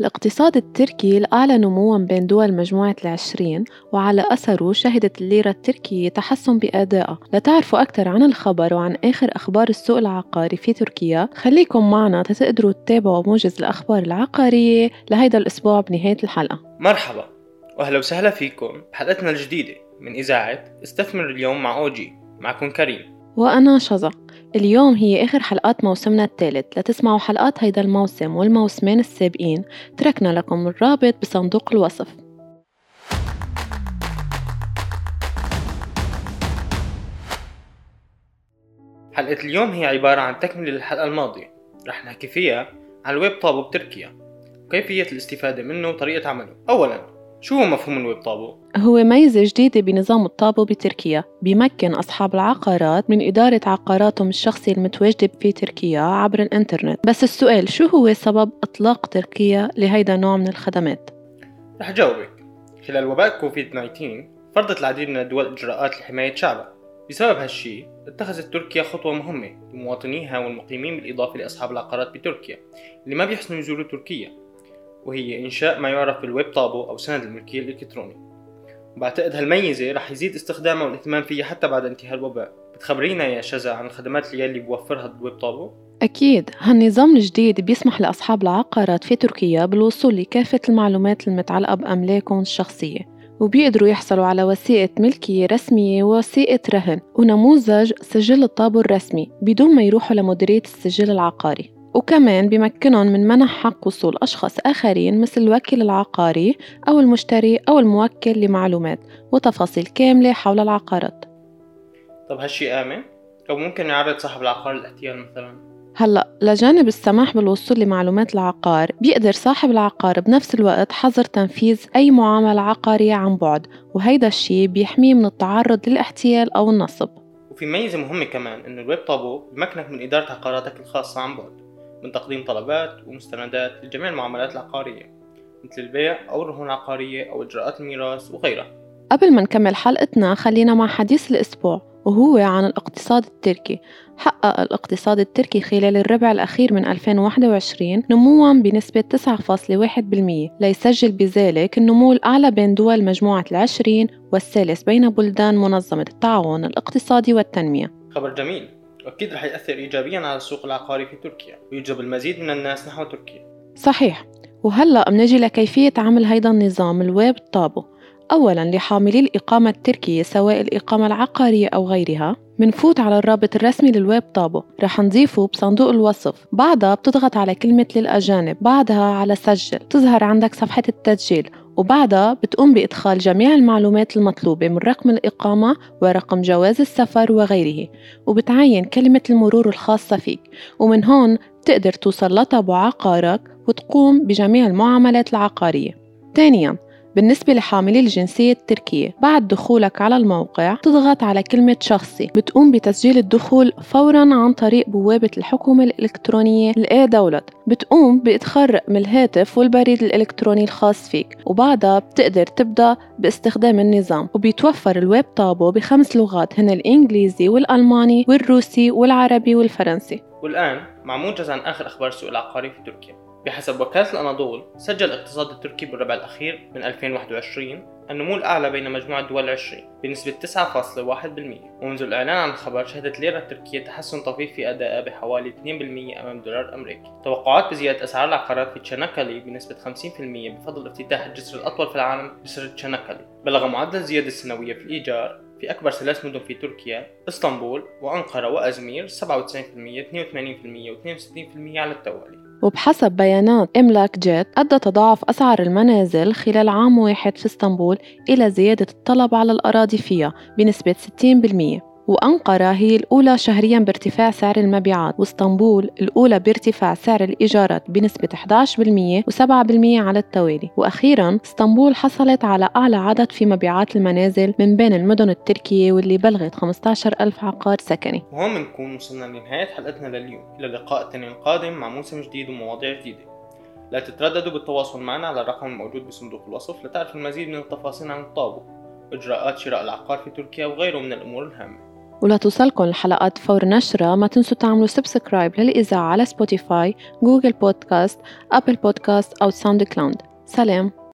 الاقتصاد التركي الأعلى نمواً بين دول مجموعة العشرين وعلى أثره شهدت الليرة التركية تحسن بأدائها لتعرفوا أكثر عن الخبر وعن آخر أخبار السوق العقاري في تركيا؟ خليكم معنا تتقدروا تتابعوا موجز الأخبار العقارية لهيدا الأسبوع بنهاية الحلقة. مرحبا وأهلا وسهلا فيكم. بحلقتنا الجديدة من إذاعة استثمر اليوم مع أوجي. معكم كريم. وأنا شظى اليوم هي آخر حلقات موسمنا الثالث. لتسمعوا حلقات هيدا الموسم والموسمين السابقين تركنا لكم الرابط بصندوق الوصف. حلقة اليوم هي عبارة عن تكملة للحلقة الماضية. رح نحكي فيها عن ال Web Tapu بتركيا وكيفية الاستفادة منه وطريقة عمله. أولا شو هو مفهوم ال Web Tapu؟ هو ميزة جديدة بنظام الطابو بتركيا. بيمكن أصحاب العقارات من إدارة عقاراتهم الشخصي المتواجدة في تركيا عبر الإنترنت. بس السؤال شو هو سبب إطلاق تركيا لهيدا النوع من الخدمات؟ رح جاوبك. خلال وباء كوفيد 19 فرضت العديد من الدول إجراءات لحماية شعبها. بسبب هالشي اتخذت تركيا خطوة مهمة لمواطنيها والمقيمين بالإضافة لأصحاب العقارات بتركيا اللي ما بيحسنوا يزوروا تركيا. وهي إنشاء ما يعرف بال Web Tapu أو سند الملكية الإلكتروني وبعتقد هالميزة رح يزيد استخدامها والاهتمام فيها حتى بعد انتهاء الوباء. بتخبرينا يا شذا عن الخدمات اللي يلي بوفرها ال Web Tapu؟ أكيد. هالنظام الجديد بيسمح لأصحاب العقارات في تركيا بالوصول لكافة المعلومات المتعلقة بأملاكهم الشخصية وبيقدروا يحصلوا على وثيقة ملكية رسمية ووثيقة رهن ونموذج سجل الطابو الرسمي بدون ما يروحوا لمديرية السجل العقاري. وكمان بمكنهم من منح حق وصول أشخاص آخرين مثل الوكيل العقاري أو المشتري أو الموكل لمعلومات وتفاصيل كاملة حول العقارات طب هالشي آمن؟ أو ممكن يعرض صاحب العقار الاحتيال مثلا؟ هلأ لجانب السماح بالوصول لمعلومات العقار بيقدر صاحب العقار بنفس الوقت حظر تنفيذ أي معاملة عقارية عن بعد وهيدا الشي بيحميه من التعرض للاحتيال أو النصب وفي ميزة مهمة كمان إنه الويب طابو بمكنك من إدارة عقاراتك الخاصة عن بعد من تقديم طلبات ومستندات لجميع المعاملات العقارية مثل البيع أو الرهون العقارية أو إجراءات الميراث وغيرها. قبل ما نكمل حلقتنا خلينا مع حديث الأسبوع وهو عن الاقتصاد التركي. حقق الاقتصاد التركي خلال الربع الأخير من 2021 نمواً بنسبة 9.1% ليسجل بذلك النمو الأعلى بين دول مجموعة العشرين والثالث بين بلدان منظمة التعاون الاقتصادي والتنمية. خبر جميل. وأكيد رح يأثر إيجابيا على السوق العقاري في تركيا ويجذب المزيد من الناس نحو تركيا. صحيح. وهلأ بنجي لكيفية عمل هيدا النظام ال Web Tapu. أولا لحاملي الإقامة التركية سواء الإقامة العقارية أو غيرها منفوت على الرابط الرسمي لل Web Tapu. رح نضيفه بصندوق الوصف. بعدها بتضغط على كلمة للأجانب بعدها على سجل. تظهر عندك صفحة التسجيل. وبعدها بتقوم بإدخال جميع المعلومات المطلوبة من رقم الإقامة ورقم جواز السفر وغيره وبتعين كلمة المرور الخاصة فيك. ومن هون بتقدر توصل لطابو عقارك وتقوم بجميع المعاملات العقارية. ثانياً بالنسبة لحاملي الجنسية التركية. بعد دخولك على الموقع تضغط على كلمة شخصي. بتقوم بتسجيل الدخول فورا عن طريق بوابة الحكومة الإلكترونية ال e-Devlet بتقوم بإدخال رقم الهاتف والبريد الإلكتروني الخاص فيك. وبعدها بتقدر تبدأ باستخدام النظام. وبيتوفر ال Web Tapu بخمس لغات هن الإنجليزي والألماني والروسي والعربي والفرنسي. والآن مع موجز عن آخر أخبار السوق العقاري في تركيا. بحسب وكالة الأناضول سجل الاقتصاد التركي بالربع الأخير من 2021 النمو الأعلى بين مجموعة دول العشرين بنسبة 9.1% ومنذ الإعلان عن الخبر شهدت الليرة التركية تحسن طفيف في أدائها بحوالي 2% أمام الدولار الأمريكي توقعات بزيادة أسعار العقارات في تشانكالي بنسبة 50% بفضل افتتاح الجسر الأطول في العالم جسر تشانكالي بلغ معدل الزيادة السنوية في الإيجار في أكبر ثلاث مدن في تركيا إسطنبول وأنقرة وأزمير 97% 82% و62% على التوالي. وبحسب بيانات إملاك جيت أدى تضاعف أسعار المنازل خلال عام واحد في إسطنبول إلى زيادة الطلب على الأراضي فيها بنسبة 60% وأنقرة هي الأولى شهريا بارتفاع سعر المبيعات وإسطنبول الأولى بارتفاع سعر الإيجارات بنسبة 11% و7% على التوالي. وأخيرا إسطنبول حصلت على أعلى عدد في مبيعات المنازل من بين المدن التركية واللي بلغت 15 ألف عقار سكني. وهون بنكون وصلنا لنهاية حلقتنا لليوم. إلى اللقاء التاني القادم مع موسم جديد ومواضيع جديدة. لا تترددوا بالتواصل معنا على الرقم الموجود بصندوق الوصف لتعرفوا المزيد من التفاصيل عن الطابو إجراءات شراء العقار في تركيا وغيره من الأمور الهامة. ولتوصلكم الحلقات فور نشرها ما تنسوا تعملوا subscribe للإذاعة على Spotify Google Podcast Apple Podcast أو SoundCloud سلام.